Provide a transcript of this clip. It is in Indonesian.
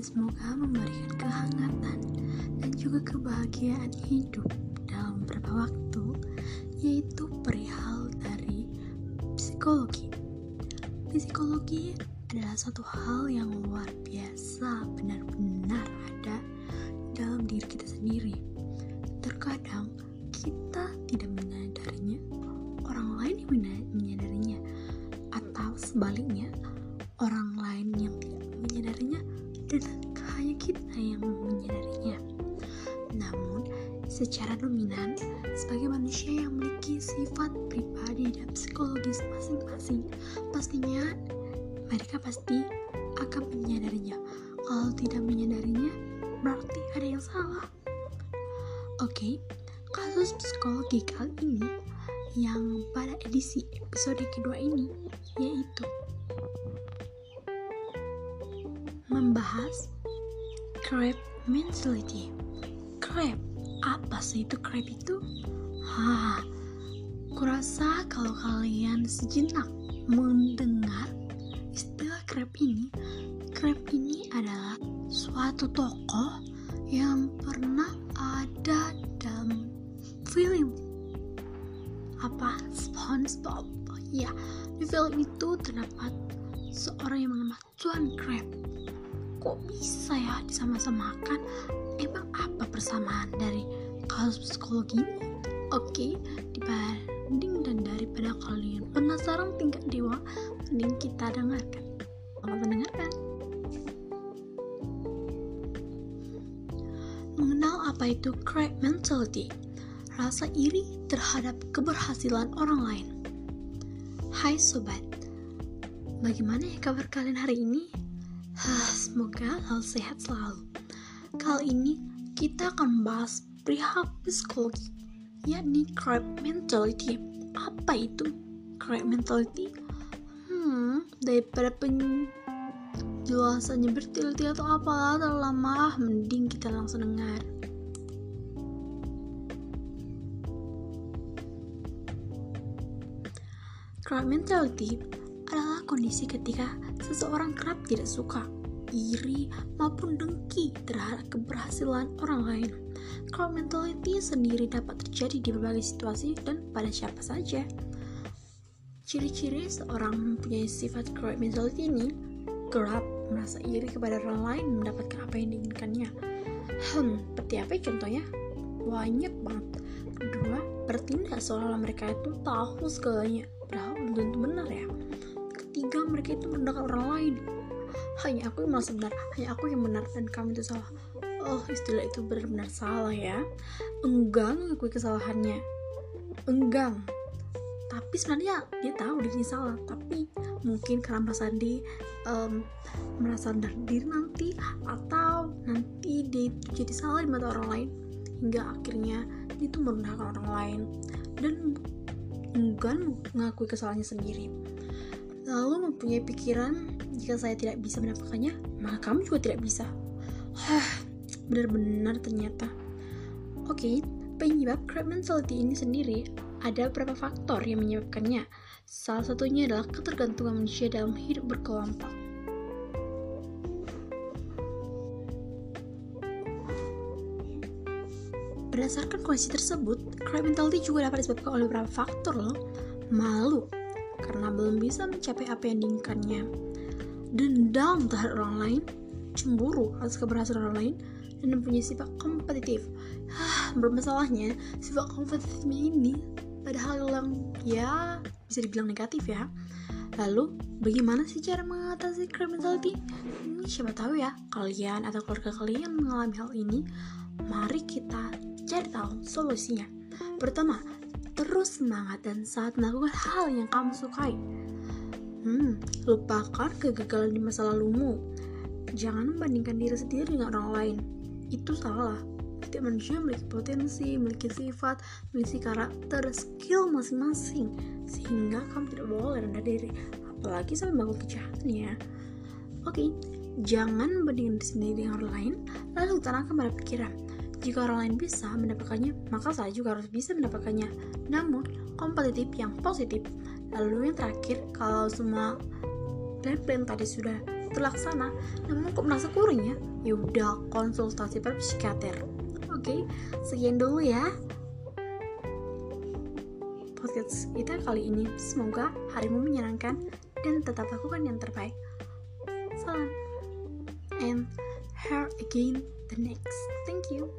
semoga memberikan kehangatan dan juga kebahagiaan hidup dalam beberapa waktu, yaitu perihal dari psikologi. Psikologi adalah satu hal yang luar biasa benar-benar ada dalam diri kita sendiri. Terkadang dan hanya kita yang menyadarinya. Namun, secara dominan, sebagai manusia yang memiliki sifat pribadi dan psikologis masing-masing, pastinya mereka pasti akan menyadarinya. Kalau tidak menyadarinya, berarti ada yang salah. Oke, kasus psikologi kali ini yang pada edisi episode kedua ini yaitu membahas crab mentality. Crab, apa sih itu crab itu? Hah, kurasa kalau kalian sejenak mendengar istilah crab ini, crab ini adalah suatu tokoh yang pernah ada dalam film. Apa? SpongeBob. Ya di film itu terdapat seorang yang bernama Tuan Crab kok bisa ya disama-samakan? Emang apa persamaan dari kasus psikologi ini? Oke dibanding dan daripada kalian penasaran tingkat dewa mending kita dengarkan. Selamat mendengarkan. Mengenal apa itu crab mentality? Rasa iri terhadap keberhasilan orang lain. Hai sobat bagaimana ya kabar kalian hari ini Semoga selalu sehat selalu. Kali ini kita akan membahas perihal psikologi, yakni crab mentality. Apa itu crab mentality? Hmm, daripada penjelasannya bertele-tele atau apalah terlalu lama, mending kita langsung dengar. Crab mentality kondisi ketika seseorang kerap tidak suka, iri, maupun dengki terhadap keberhasilan orang lain. Crowd mentality sendiri dapat terjadi di berbagai situasi dan pada siapa saja. Ciri-ciri seorang mempunyai sifat crowd mentality ini kerap merasa iri kepada orang lain mendapatkan apa yang diinginkannya. Hmm, seperti apa ya contohnya? Banyak banget. Kedua, bertindak seolah-olah mereka itu tahu segalanya, padahal belum tentu benar ya ketiga mereka itu merendahkan orang lain. Hanya aku yang merasa benar hanya aku yang benar dan kamu itu salah. Oh istilah itu benar-benar salah ya. Enggan mengakui kesalahannya. Enggan tapi sebenarnya dia tahu dirinya salah tapi mungkin karena merasa di um, merasa diri nanti atau nanti dia itu jadi salah di mata orang lain hingga akhirnya dia itu merendahkan orang lain. Dan enggan mengakui kesalahannya sendiri lalu mempunyai pikiran jika saya tidak bisa mendapatkannya, maka kamu juga tidak bisa. Hah, benar-benar ternyata. Oke, penyebab crab mentality ini sendiri ada beberapa faktor yang menyebabkannya. Salah satunya adalah ketergantungan manusia dalam hidup berkelompok. Berdasarkan kondisi tersebut, crab mentality juga dapat disebabkan oleh beberapa faktor loh. Malu, karena belum bisa mencapai apa yang diinginkannya. Dendam terhadap orang lain, cemburu atas keberhasilan orang lain, dan mempunyai sifat kompetitif. Hah, bermasalahnya, sifat kompetitifnya ini padahal yang ya bisa dibilang negatif ya. Lalu, bagaimana sih cara mengatasi crime mentality? Ini siapa tahu ya, kalian atau keluarga kalian mengalami hal ini. Mari kita cari tahu solusinya. Pertama, terus semangat dan saat melakukan hal yang kamu sukai. Hmm, lupakan kegagalan di masa lalumu. Jangan membandingkan diri sendiri dengan orang lain. Itu salah. Setiap manusia memiliki potensi, memiliki sifat, memiliki karakter, skill masing-masing. Sehingga kamu tidak boleh rendah diri. Apalagi sampai melakukan kejahatan ya. Oke, jangan membandingkan diri sendiri dengan orang lain, lalu tanamkan pada pikiran jika orang lain bisa mendapatkannya, maka saya juga harus bisa mendapatkannya. Namun, kompetitif yang positif. Lalu yang terakhir, kalau semua plan-plan tadi sudah terlaksana, namun kok merasa kurang ya? Ya udah konsultasi pada psikiater. Oke, sekian dulu ya podcast kita kali ini. Semoga harimu menyenangkan dan tetap lakukan yang terbaik. Salam and here again the next. Thank you.